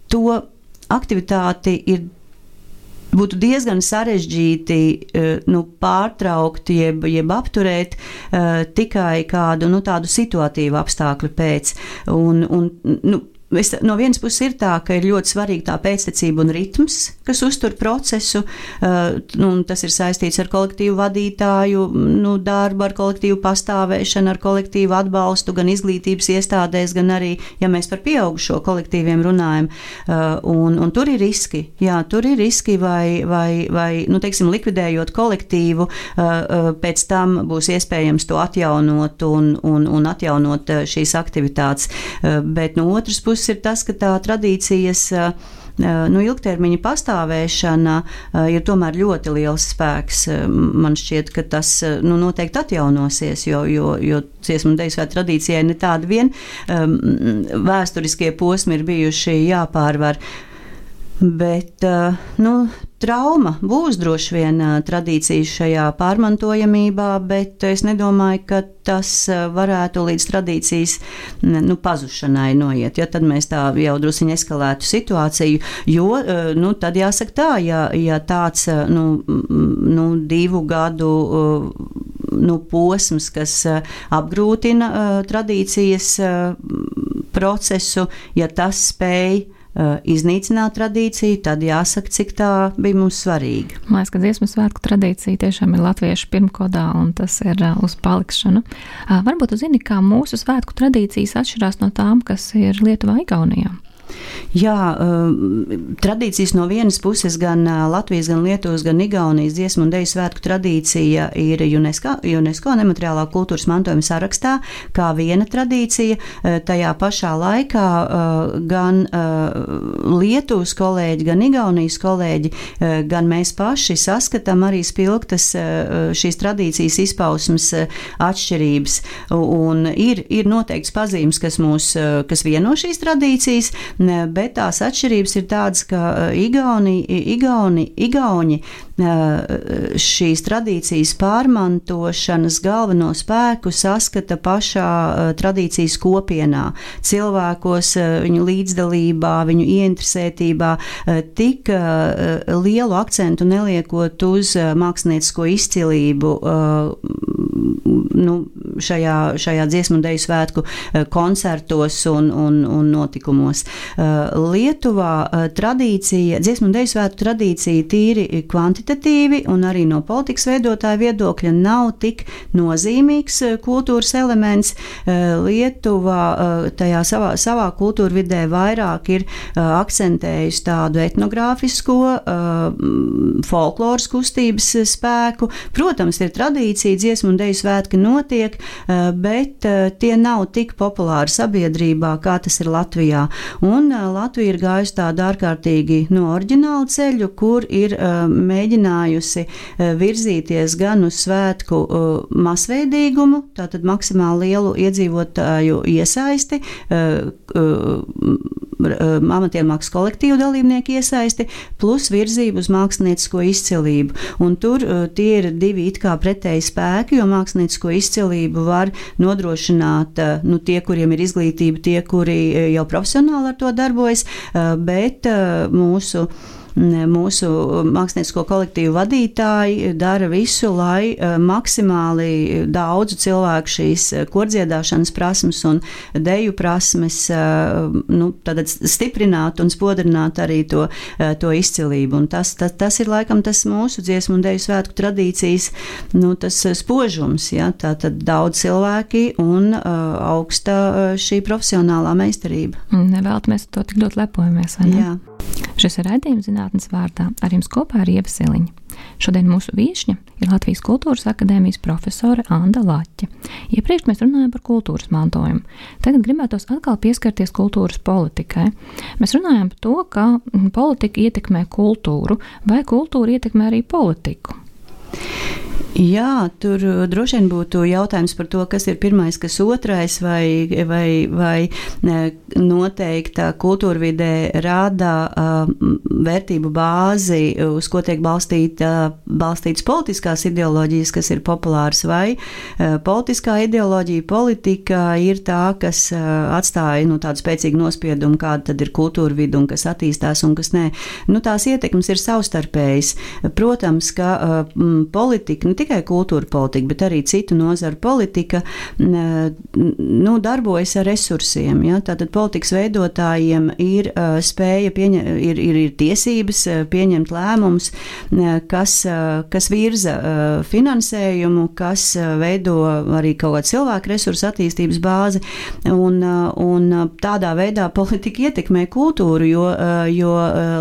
to aktivitāti ir būtu diezgan sarežģīti nu, pārtraukt, jeb, jeb apturēt uh, tikai kādu nu, tādu situatīvu apstākļu pēc. Un, un, nu, es, no vienas puses ir tā, ka ir ļoti svarīga tā pēctecība un ritms, kas uztur procesu. Nu, tas ir saistīts ar kolektīvu vadītāju nu, darbu, ar kolektīvu pastāvēšanu, ar kolektīvu atbalstu gan izglītības iestādēs, gan arī, ja mēs par pieaugušo kolektīviem runājam. Uh, un, un tur ir riski. Jā, tur ir riski vai, vai, vai nu, teiksim, likvidējot kolektīvu, uh, pēc tam būs iespējams to atjaunot un, un, un atjaunot šīs aktivitātes. Bet no otras puses, puses ir tas, ka tā tradīcijas nu, ilgtermiņa pastāvēšana ir tomēr ļoti liels spēks. Man šķiet, ka tas nu, noteikti atjaunosies, jo, jo, jo dziesmu un deju tradīcijai ne tāda vien vēsturiskie posmi ir bijuši jāpārvar. Bet nu, trauma būs droši vien tradīcijas šajā pārmantojamībā, bet es nedomāju, ka tas varētu līdz tradīcijas nu, pazušanai noiet. Ja tad mēs tā jau druskuļi eskalētu situāciju, jo nu, tad jāsaka tā, ja, ja tāds nu, nu, divu gadu nu, posms, kas apgrūtina tradīcijas procesu, ja tas spēj iznīcināt tradīciju, tad jāsaka, cik tā bija mums svarīga. Man liekas, ka dziesmu svētku tradīcija tiešām ir latviešu pirmkodā, un tas ir uh, uz palikšanu. Uh, varbūt jūs zināt, kā mūsu svētku tradīcijas atšķirās no tām, kas ir Lietuvā, Igaunijā. Jā, um, tradīcijas no vienas puses gan uh, Latvijas, gan Lietuvas, gan Igaunijas dziesmu un deju svētku tradīcija ir UNESCO, UNESCO nemateriālā kultūras mantojuma sarakstā kā viena tradīcija. Uh, tajā pašā laikā uh, gan Lietuvas kolēģi, gan Igaunijas kolēģi, gan mēs paši saskatām arī spilgtas šīs tradīcijas izpausmes atšķirības. Un ir, ir noteikts pazīmes, kas mūs, kas vieno šīs tradīcijas, bet tās atšķirības ir tādas, ka eh, Igauni, Igauni, Igauni šīs tradīcijas pārmantošanas galveno spēku saskata pašā eh, tradīcijas kopienā, cilvēkos, viņu līdzdalībā, viņu ieinteresētībā, tik lielu akcentu neliekot uz māksliniecisko izcilību nu, šajā, šajā dziesmu un deju svētku koncertos un, un, un notikumos. Eh, Lietuvā eh, tradīcija, dziesmu un deju svētku tradīcija tīri kvantitatīvi un arī no politikas veidotāja viedokļa nav tik nozīmīgs eh, kultūras elements. Lietuvā tajā savā, savā kultūra vidē vairāk ir akcentējusi tādu etnogrāfisko folkloras kustības spēku. Protams, ir tradīcija, dziesmu un deju svētki notiek, bet tie nav tik populāri sabiedrībā, kā tas ir Latvijā. Un Latvija ir gājusi tādu ārkārtīgi no oriģinālu ceļu, kur ir uh, mēģinājusi uh, virzīties gan uz svētku uh, masveidīgumu, tātad maksimāli lielu iedzīvotāju iesaisti, amatiermākslas kolektīvu dalībnieku iesaisti, plus virzību uz māksliniecisko izcilību. Un tur tie ir divi it kā pretēji spēki, jo māksliniecisko izcilību var nodrošināt nu, tie, kuriem ir izglītība, tie, kuri jau profesionāli ar to darbojas, bet mūsu mūsu māksliniecisko kolektīvu vadītāji dara visu, lai eh, maksimāli daudzu cilvēku šīs eh, kordziedāšanas prasmes un deju prasmes eh, nu, stiprinātu un spodrinātu arī to, to izcilību. Un tas, tas, tas ir laikam tas mūsu dziesmu un deju svētku tradīcijas nu, spožums. Ja? Tā tad daudz cilvēki un augsta šī profesionālā meistarība. Nevēlt mēs to tik ļoti lepojamies. Jā. Šis ir raidījums zinātnes vārdā. Ar jums kopā ir Ieva Siliņa. Šodien mūsu viesņa ir Latvijas Kultūras Akadēmijas profesore Anna Laķa. Iepriekš mēs runājām par kultūras mantojumu. Tagad gribētos atkal pieskarties kultūras politikai. Mēs runājam par to, kā politika ietekmē kultūru, vai kultūra ietekmē arī politiku. Jā, tur uh, droši vien būtu jautājums par to, kas ir pirmais, kas otrais, vai, vai, vai noteikta kultūra vidē rāda uh, vērtību bāzi, uz ko tiek balstīta, balstītas politiskās ideoloģijas, kas ir populāras, vai uh, politiskā ideoloģija, politika ir tā, kas uh, atstāja nu, tādu spēcīgu nospiedumu, kāda tad ir kultūra vidi un kas attīstās un kas nē. Nu, tās ietekmes ir savstarpējas. Protams, ka uh, politika, nu, tikai kultūra politika, bet arī citu nozaru politika nu, darbojas ar resursiem. Ja? Tātad politikas veidotājiem ir spēja pieņemt, ir, ir, ir tiesības pieņemt lēmumus, kas, kas virza finansējumu, kas veido arī kaut kādu cilvēku resursu attīstības bāzi. Un, un tādā veidā politika ietekmē kultūru, jo, jo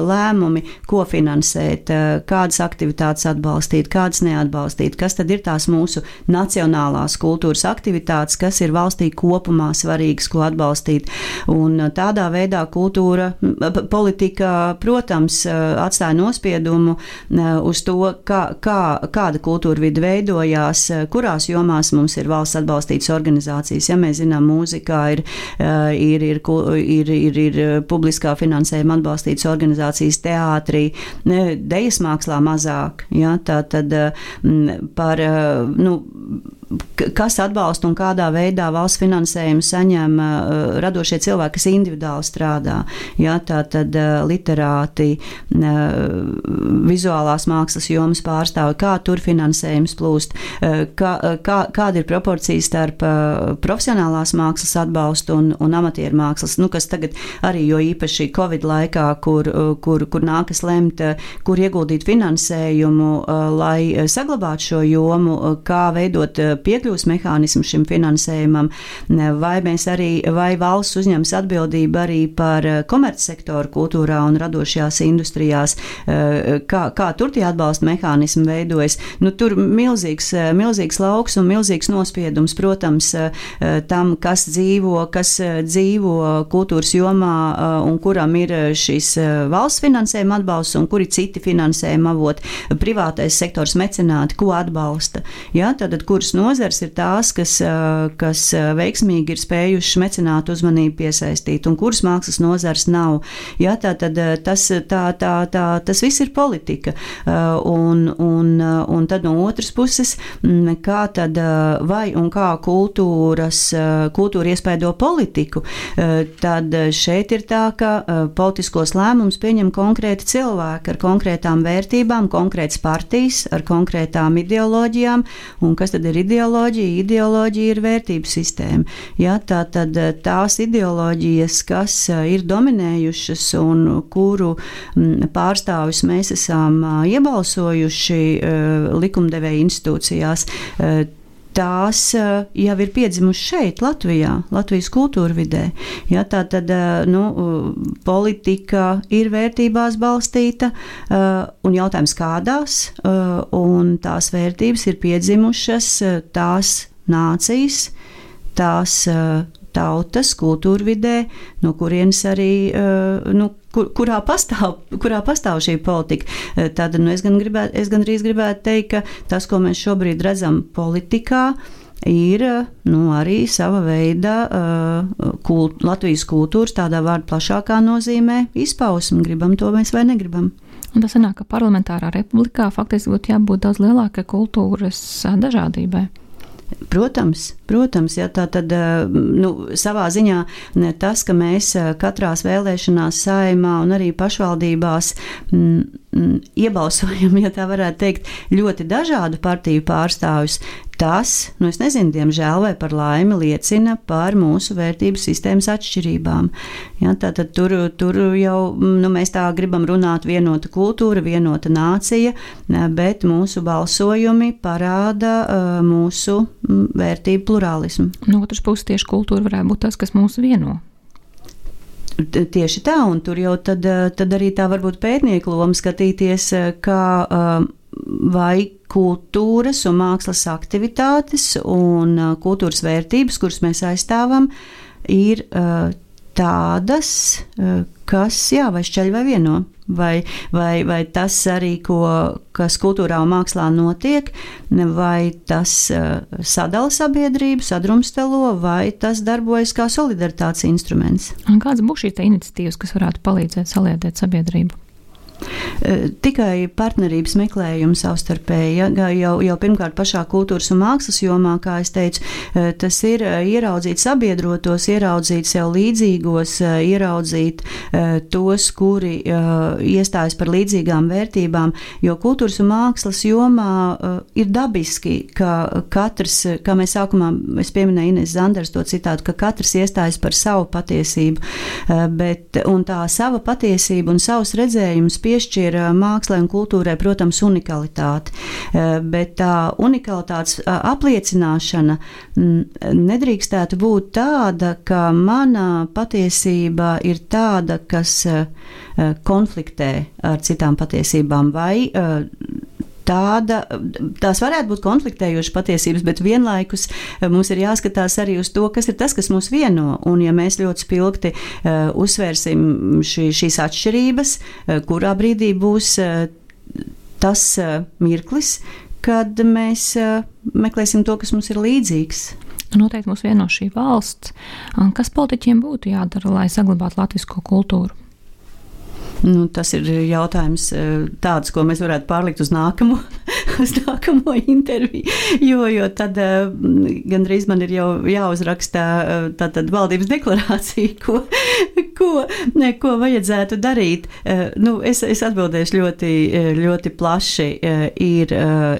lēmumi, ko finansēt, kādas aktivitātes atbalstīt, kādas neatbalstīt, kas tad ir tās mūsu nacionālās kultūras aktivitātes, kas ir valstī kopumā svarīgas, ko atbalstīt. Un tādā veidā kultūra, politika, protams, atstāja nospiedumu uz to, kā, kā, kāda kultūra vidi veidojās, kurās jomās mums ir valsts atbalstītas organizācijas. Ja mēs zinām, mūzikā ir, ir, ir, ir, ir, ir publiskā finansējuma atbalstītas organizācijas teātrī, dejas mākslā mazāk. Ja, tā tad par, nu, kas atbalsta un kādā veidā valsts finansējumu saņem uh, radošie cilvēki, kas individuāli strādā. Ja, tā tad uh, literāti, uh, vizuālās mākslas jomas pārstāvi, kā tur finansējums plūst, kā, kā, kāda ir proporcija starp profesionālās mākslas atbalstu un, un amatieru mākslas, nu, kas tagad arī jo īpaši Covid laikā, kur, kur, kur nākas lemt, kur ieguldīt finansējumu, lai saglabātu šo jomu, kā veidot piekļuvas mehānismu šim finansējumam, vai mēs arī, vai valsts uzņems atbildību arī par eh, komercsektoru kultūrā un radošajās industrijās, eh, kā, kā tur tie atbalsta mehānismi veidojas. Nu, tur milzīgs, eh, milzīgs lauks un milzīgs nospiedums, protams, tam, kas dzīvo, kas dzīvo kultūras jomā un kuram ir šis valsts finansējuma atbalsts un kuri citi finansējuma avoti, privātais sektors mecenāti, ko atbalsta. Ja, tad, kuras nozars ir tās, kas, kas veiksmīgi ir spējušas mecenātu uzmanību piesaistīt, un kuras mākslas nozars nav. Ja, tā, tad, tas, tā, tā, tā, tas viss ir politika. Un, un, un tad no otras puses, kā tad vai un kā kultūras, kultūra iespaido politiku, tad šeit ir tā, ka politiskos lēmumus pieņem konkrēti cilvēki ar konkrētām vērtībām, konkrētas partijas, ar konkrētām ideoloģijām, un kas tad ir ideoloģija? Ideoloģija, ideoloģija ir vērtību sistēma. Ja, tā tad eh, tās ideoloģijas, kas eh, ir dominējušas un kuru mm, pārstāvis mēs esam eh, iebalsojuši likumdevēja institūcijās, tās jau ir piedzimušas šeit, Latvijā, Latvijas kultūra vidē. Ja, tā tad nu, politika ir vērtībās balstīta, un jautājums kādās, un tās vērtības ir piedzimušas tās nācijas, tās tautas, kultūra vidē, no kurienes arī nu, kur, kurā, pastāv, kurā pastāv šī politika. Eh, tad nu, es gan gribētu, es gan arī gribētu teikt, ka tas, ko mēs šobrīd redzam politikā, ir eh, nu, arī sava veida uh, kult, Latvijas kultūras, tādā vārda plašākā nozīmē, izpausme. Gribam to mēs vai negribam. Un tas sanāk, ka parlamentārā republikā faktiski būtu jābūt daudz lielākai kultūras dažādībai. Protams, protams, ja tā tad nu, savā ziņā tas, ka mēs katrās vēlēšanās saimā un arī pašvaldībās m, m, iebalsojam, ja tā varētu teikt, ļoti dažādu partiju pārstāvjus, Tas, nu es nezinu, diemžēl vai par laimi, liecina par mūsu vērtību sistēmas atšķirībām. Ja, tātad tur, tur jau nu, mēs tā gribam runāt vienota kultūra, vienota nācija, bet mūsu balsojumi parāda mūsu vērtību plurālismu. No otras puses, tieši kultūra varētu būt tas, kas mūs vieno. Tieši tā, un tur jau tad, tad arī tā varbūt pētnieku loma skatīties, kā vai kultūras un mākslas aktivitātes un kultūras vērtības, kuras mēs aizstāvam, ir tādas, kas, jā, vai šķeļ vai vieno. Vai, vai, vai tas arī, ko, kas kultūrā un mākslā notiek, vai tas uh, sadala sabiedrību, sadrumstalo, vai tas darbojas kā solidaritātes instruments. Un kāds būs šīs iniciatīvas, kas varētu palīdzēt saliedēt sabiedrību? Tikai partnerības meklējums savstarpēji. Ja, jau, jau pirmkārt, pašā kultūras un mākslas jomā, kā es teicu, tas ir ieraudzīt sabiedrotos, ieraudzīt sev līdzīgos, ieraudzīt tos, kuri iestājas par līdzīgām vērtībām. Jo kultūras un mākslas jomā ir dabiski, ka katrs, kā mēs sākumā, es pieminēju Ines Zanders to citātu, ka katrs iestājas par savu patiesību, bet tā sava patiesība un savs redzējums piešķir mākslē un kultūrai, protams, unikalitāti. Bet tā unikalitātes apliecināšana nedrīkstētu būt tāda, ka mana patiesība ir tāda, kas konfliktē ar citām patiesībām vai tāda, tās varētu būt konfliktējošas patiesības, bet vienlaikus mums ir jāskatās arī uz to, kas ir tas, kas mūs vieno. Un, ja mēs ļoti spilgti uh, uzsvērsim šī, šīs atšķirības, uh, kurā brīdī būs uh, tas uh, mirklis, kad mēs uh, meklēsim to, kas mums ir līdzīgs. Noteikti mūs vieno šī valsts. Kas politiķiem būtu jādara, lai saglabātu latvisko kultūru? Nu, tas ir jautājums eh, tāds, ko mēs varētu pārlikt uz nākamo, uz nākamo interviju. Jo, jo tad eh, gandrīz man ir jau jāuzraksta eh, tātad valdības deklarācija, ko, ko, ne, ko vajadzētu darīt. Nu, es, es atbildēšu ļoti, ļoti plaši. Ir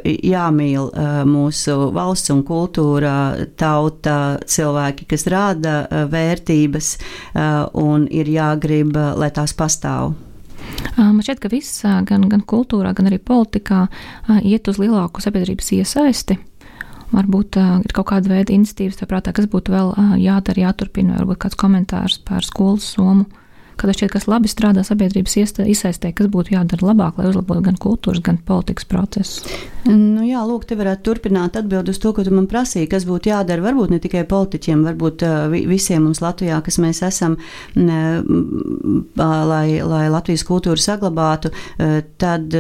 jāmīl mūsu valsts un kultūra, tauta, cilvēki, kas rāda vērtības, un ir jāgrib, lai tās pastāv. Man šķiet, ka viss, gan, gan kultūrā, gan arī politikā, iet uz lielāku sabiedrības iesaisti. Varbūt uh, ir kaut kāda veida iniciatīvas, prātā, kas būtu vēl uh, jādara, jāturpina, varbūt kāds komentārs par skolas somu. Uh, kad šķiet, kas labi strādā sabiedrības iesaistē, kas būtu jādara labāk, lai uzlabotu gan kultūras, gan politikas procesus? Nu, jā, lūk, te varētu turpināt atbildēt uz to, ko tu man prasīji, kas būtu jādara varbūt ne tikai politiķiem, varbūt visiem mums Latvijā, kas mēs esam, lai, lai Latvijas kultūru saglabātu, tad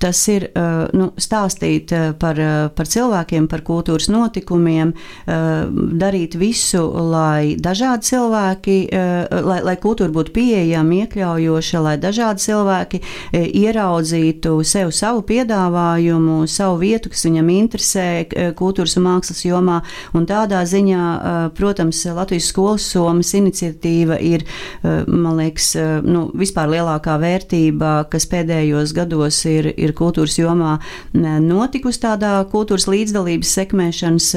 tas ir nu, stāstīt par, par cilvēkiem, par kultūras notikumiem, darīt visu, lai dažādi cilvēki, lai, lai kultūra būtu pieejama, iekļaujoša, lai dažādi cilvēki ieraudzītu sev savu piedāvājumu, savu vietu, kas viņam interesē kultūras un mākslas jomā. Un tādā ziņā, protams, Latvijas skolas somas iniciatīva ir, man liekas, nu, vispār lielākā vērtība, kas pēdējos gados ir, ir ir kultūras jomā notikusi tādā kultūras līdzdalības sekmēšanas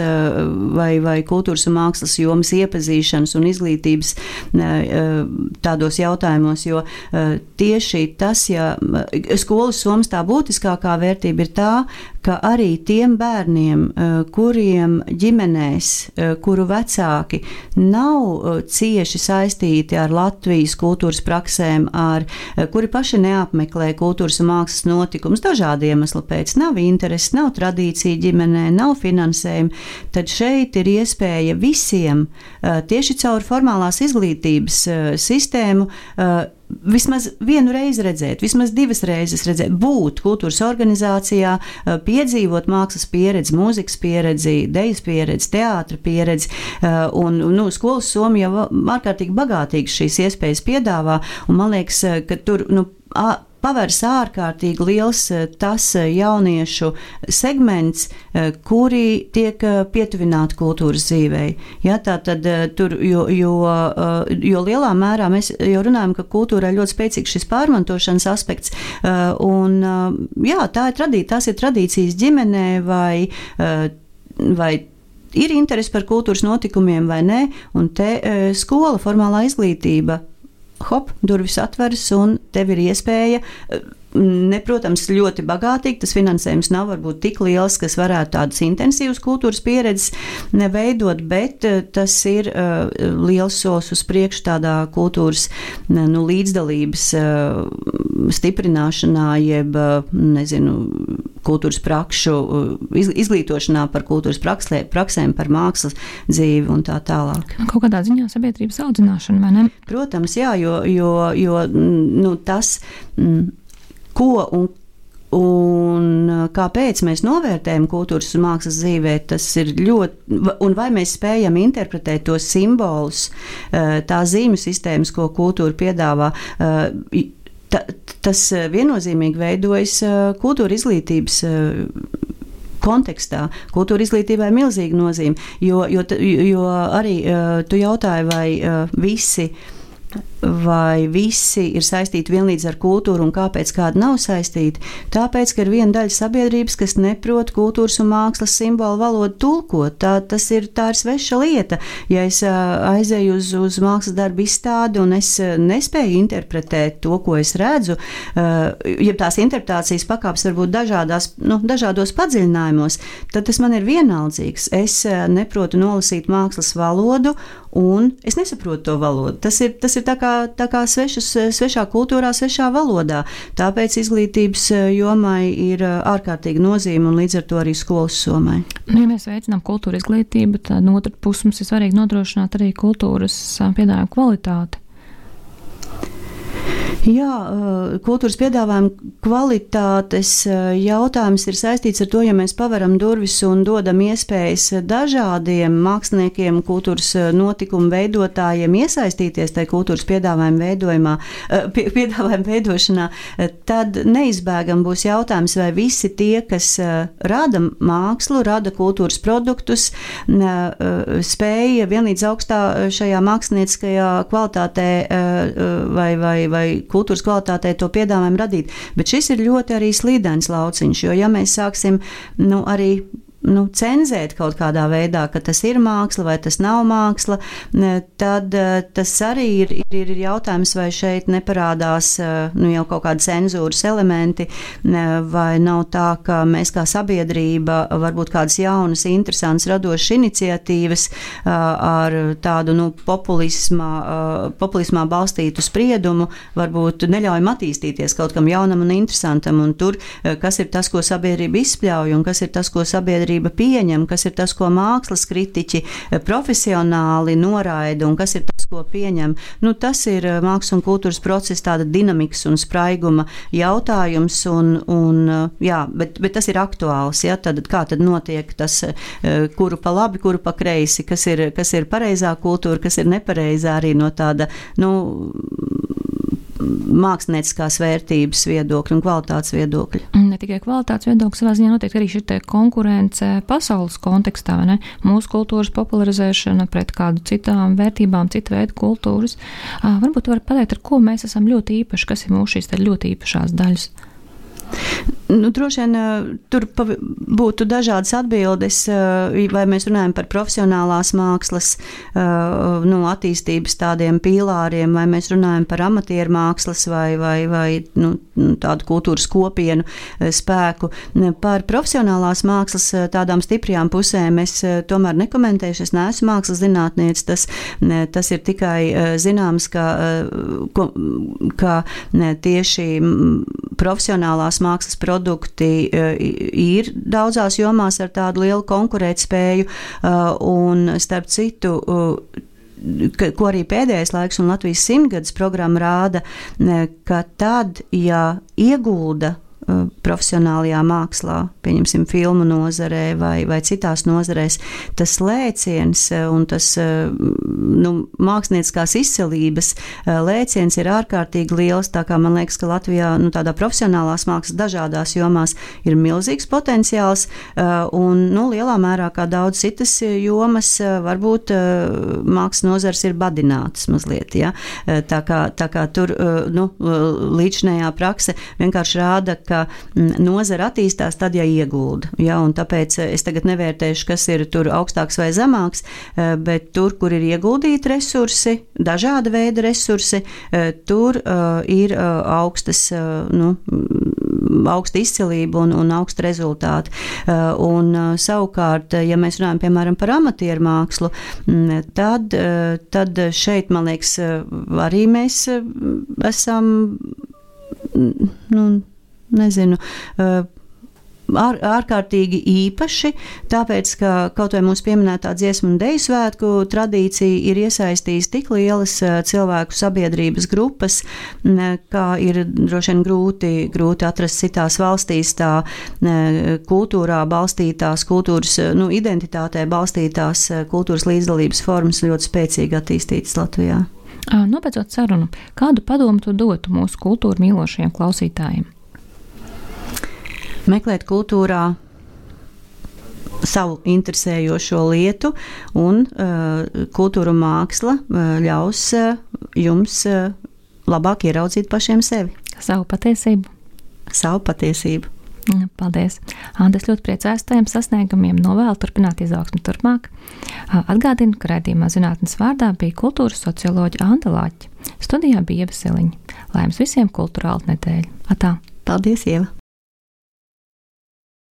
vai, vai kultūras un mākslas jomas iepazīšanas un izglītības tādos jautājumos, jo tieši tas, ja skolas somas tā būtiskākā vērtība ir tā, ka arī tiem bērniem, kuriem ģimenēs, kuru vecāki nav cieši saistīti ar Latvijas kultūras praksēm, ar, kuri paši neapmeklē kultūras un mākslas notikumus, dažādu iemeslu pēc, nav intereses, nav tradīcija ģimenē, nav finansējuma, tad šeit ir iespēja visiem tieši caur formālās izglītības sistēmu vismaz vienu reizi redzēt, vismaz divas reizes redzēt, būt kultūras organizācijā, piedzīvot mākslas pieredzi, mūzikas pieredzi, dejas pieredzi, teātra pieredzi. Un, nu, skolas Somija jau ārkārtīgi bagātīgas šīs iespējas piedāvā, un man liekas, ka tur. Nu, pavērs ārkārtīgi liels eh, tas eh, jauniešu segments, eh, kuri tiek pietuvināti kultūras dzīvei. Ja, tā tad tur, jo, jo, jo lielā mērā mēs jau runājam, ka kultūrai ļoti spēcīgs šis pārmantošanas aspekts, un jā, tā ir tradīcija, tās ir tradīcijas ģimenē vai, vai ir interese par kultūras notikumiem vai nē, un te skola, formālā izglītība hop, durvis atveras un tev ir iespēja. Ne, protams, ļoti bagātīgi. Tas finansējums nav varbūt tik liels, kas varētu tādas intensīvas kultūras pieredzes veidot, bet eh, tas ir uh, liels solis uz priekšu tādā kultūras nu, līdzdalības uh, stiprināšanā, jeb, nezinu, kultūras prakšu, izglītošanā par kultūras prakslē, praksēm, par mākslas dzīvi un tā tālāk. Nu, kaut kādā ziņā sabiedrības audzināšana, vai ne? Protams, jā, jo, jo, jo nu, tas, ko un Un kāpēc mēs novērtējam kultūras un mākslas dzīvē, tas ir ļoti, un vai mēs spējam interpretēt tos simbolus, tās zīmju sistēmas, ko kultūra piedāvā ta, tas viennozīmīgi veidojas kultūra izglītības kontekstā. Kultūra izglītībai ir milzīga nozīme, jo, jo, jo arī tu jautāji, vai visi vai visi ir saistīti vienlīdz ar kultūru un kāpēc kāda nav saistīta. Tāpēc, ka ir viena daļa sabiedrības, kas neprot kultūras un mākslas simbolu valodu tulkot. Tā, tas ir, tā ir sveša lieta. Ja es aizēju uz, uz mākslas darbu izstādi un es nespēju interpretēt to, ko es redzu, ja tās interpretācijas pakāpes var būt dažādās, nu, dažādos padziļinājumos, tad tas man ir vienaldzīgs. Es neprotu nolasīt mākslas valodu un es nesaprotu to valodu. Tas ir, tas ir tā kā, tā kā svešas, svešā kultūrā, svešā valodā. Tāpēc izglītības eh, jomai ir eh, ārkārtīgi nozīme un līdz ar to arī skolas somai. Nu, ja mēs veicinām kultūra izglītību, tad no otras puses mums ir svarīgi nodrošināt arī kultūras eh, piedāvājumu kvalitāti. Jā, eh, kultūras piedāvājuma kvalitātes eh, jautājums ir saistīts ar to, ja mēs pavaram durvis un dodam iespējas dažādiem māksliniekiem, kultūras eh, notikumu veidotājiem iesaistīties tajā kultūras piedāvājuma, veidojumā, piedāvājuma veidošanā, tad neizbēgam būs jautājums, vai visi tie, kas rada mākslu, rada kultūras produktus, spēja vienlīdz augstā šajā mākslinieckajā kvalitātē vai, vai, vai kultūras kvalitātei to piedāvājumu radīt. Bet šis ir ļoti arī slīdens lauciņš, jo ja mēs sāksim nu, arī nu, cenzēt kaut kādā veidā, ka tas ir māksla vai tas nav māksla, tad eh, tas arī ir, ir, ir jautājums, vai šeit neparādās eh, nu, jau kaut kādi cenzūras elementi, vai nav tā, ka mēs kā sabiedrība varbūt kādas jaunas, interesantas, radošas iniciatīvas eh, ar tādu nu, populismā, populismā balstītu spriedumu varbūt neļaujam attīstīties kaut kam jaunam un interesantam, un tur, kas ir tas, ko sabiedrība izspļauj, un kas ir tas, ko sabiedrība sabiedrība pieņem, kas ir tas, ko mākslas kritiķi eh, profesionāli noraida un kas ir tas, ko pieņem. Nu, tas ir eh, mākslas un kultūras procesa tāda dinamikas un spraiguma jautājums, un, un, eh, jā, bet, bet tas ir aktuāls. Ja? Tad, kā tad notiek tas, kuru pa labi, kuru pa kreisi, kas ir, kas ir pareizā kultūra, kas ir nepareizā arī no tāda, nu, mākslinieckās vērtības viedokļa un kvalitātes viedokļa. Ne tikai kvalitātes viedokļa, savā ziņā notiek arī šī konkurence pasaules kontekstā, ne? mūsu kultūras popularizēšana pret kādu citām vērtībām, citu veidu kultūras. Varbūt var pateikt, ar ko mēs esam ļoti īpaši, kas ir mūsu šīs ļoti īpašās daļas. Nu, droši vien tur būtu dažādas atbildes, vai mēs runājam par profesionālās mākslas nu, attīstības tādiem pīlāriem, vai mēs runājam par amatieru mākslas vai, vai, vai nu, tādu kultūras kopienu spēku. Par profesionālās mākslas tādām stiprajām pusēm es tomēr nekomentēšu. Es neesmu mākslas zinātniece. Tas, tas ir tikai zināms, ka, ka tieši profesionālās mākslas produkti e, ir daudzās jomās ar tādu lielu konkurētspēju, e, un starp citu, e, ko arī pēdējais laiks un Latvijas simtgadus programma rāda, ka tad, ja iegulda profesionālajā mākslā, pieņemsim, filmu nozarē vai, vai citās nozarēs, tas lēciens uh, un tas uh, nu, mākslinieckās izcelības lēciens ir ārkārtīgi liels. Tā kā man liekas, ka Latvijā nu, tādā profesionālās mākslas dažādās jomās ir milzīgs potenciāls un nu, lielā mērā kā daudz citas jomas, varbūt mākslas nozars ir badinātas mazliet. Ja? Tā, kā, tā kā tur nu, līdzinējā prakse vienkārši rāda, ka ka mm, nozara attīstās tad, ja iegulda. Ja, tāpēc eh, es tagad nevērtēšu, kas ir tur augstāks vai zemāks, eh, bet tur, kur ir ieguldīti resursi, dažāda veida resursi, eh, tur ir augstas, nu, mm, augsta izcelība un, un augsta rezultāti. Un, savukārt, ja mēs runājam piemēram par amatieru mākslu, mm, tad, tad šeit, man liekas, arī mēs esam nu, nezinu. Uh, ār, ārkārtīgi īpaši, tāpēc, ka kaut vai mūsu pieminētā dziesmu un deju svētku tradīcija ir iesaistījusi tik lielas uh, cilvēku sabiedrības grupas, kā ir droši vien grūti, grūti atrast citās valstīs tā kultūrā balstītās, kultūras nu, identitātē balstītās kultūras līdzdalības formas ļoti spēcīgi attīstītas Latvijā. Nobeidzot sarunu, kādu padomu tu dotu mūsu kultūra mīlošajiem klausītājiem? Meklēt kultūrā savu interesējošo lietu, un uh, kultūra māksla uh, ļaus uh, jums uh, labāk ieraudzīt pašiem sevi. Savu patiesību. Savu patiesību. Paldies! Es ļoti priecājos par tiem sasniegumiem, novēlu turpināt izaugsmu turpmāk. Atgādinu, ka raidījumā zinātnes vārdā bija kultūras socioloģija Anta Lāķa. Studijā bija Ieva Siliņa. Lai jums visiem kultūrāli nedēļa! Atā! Paldies, Ieva!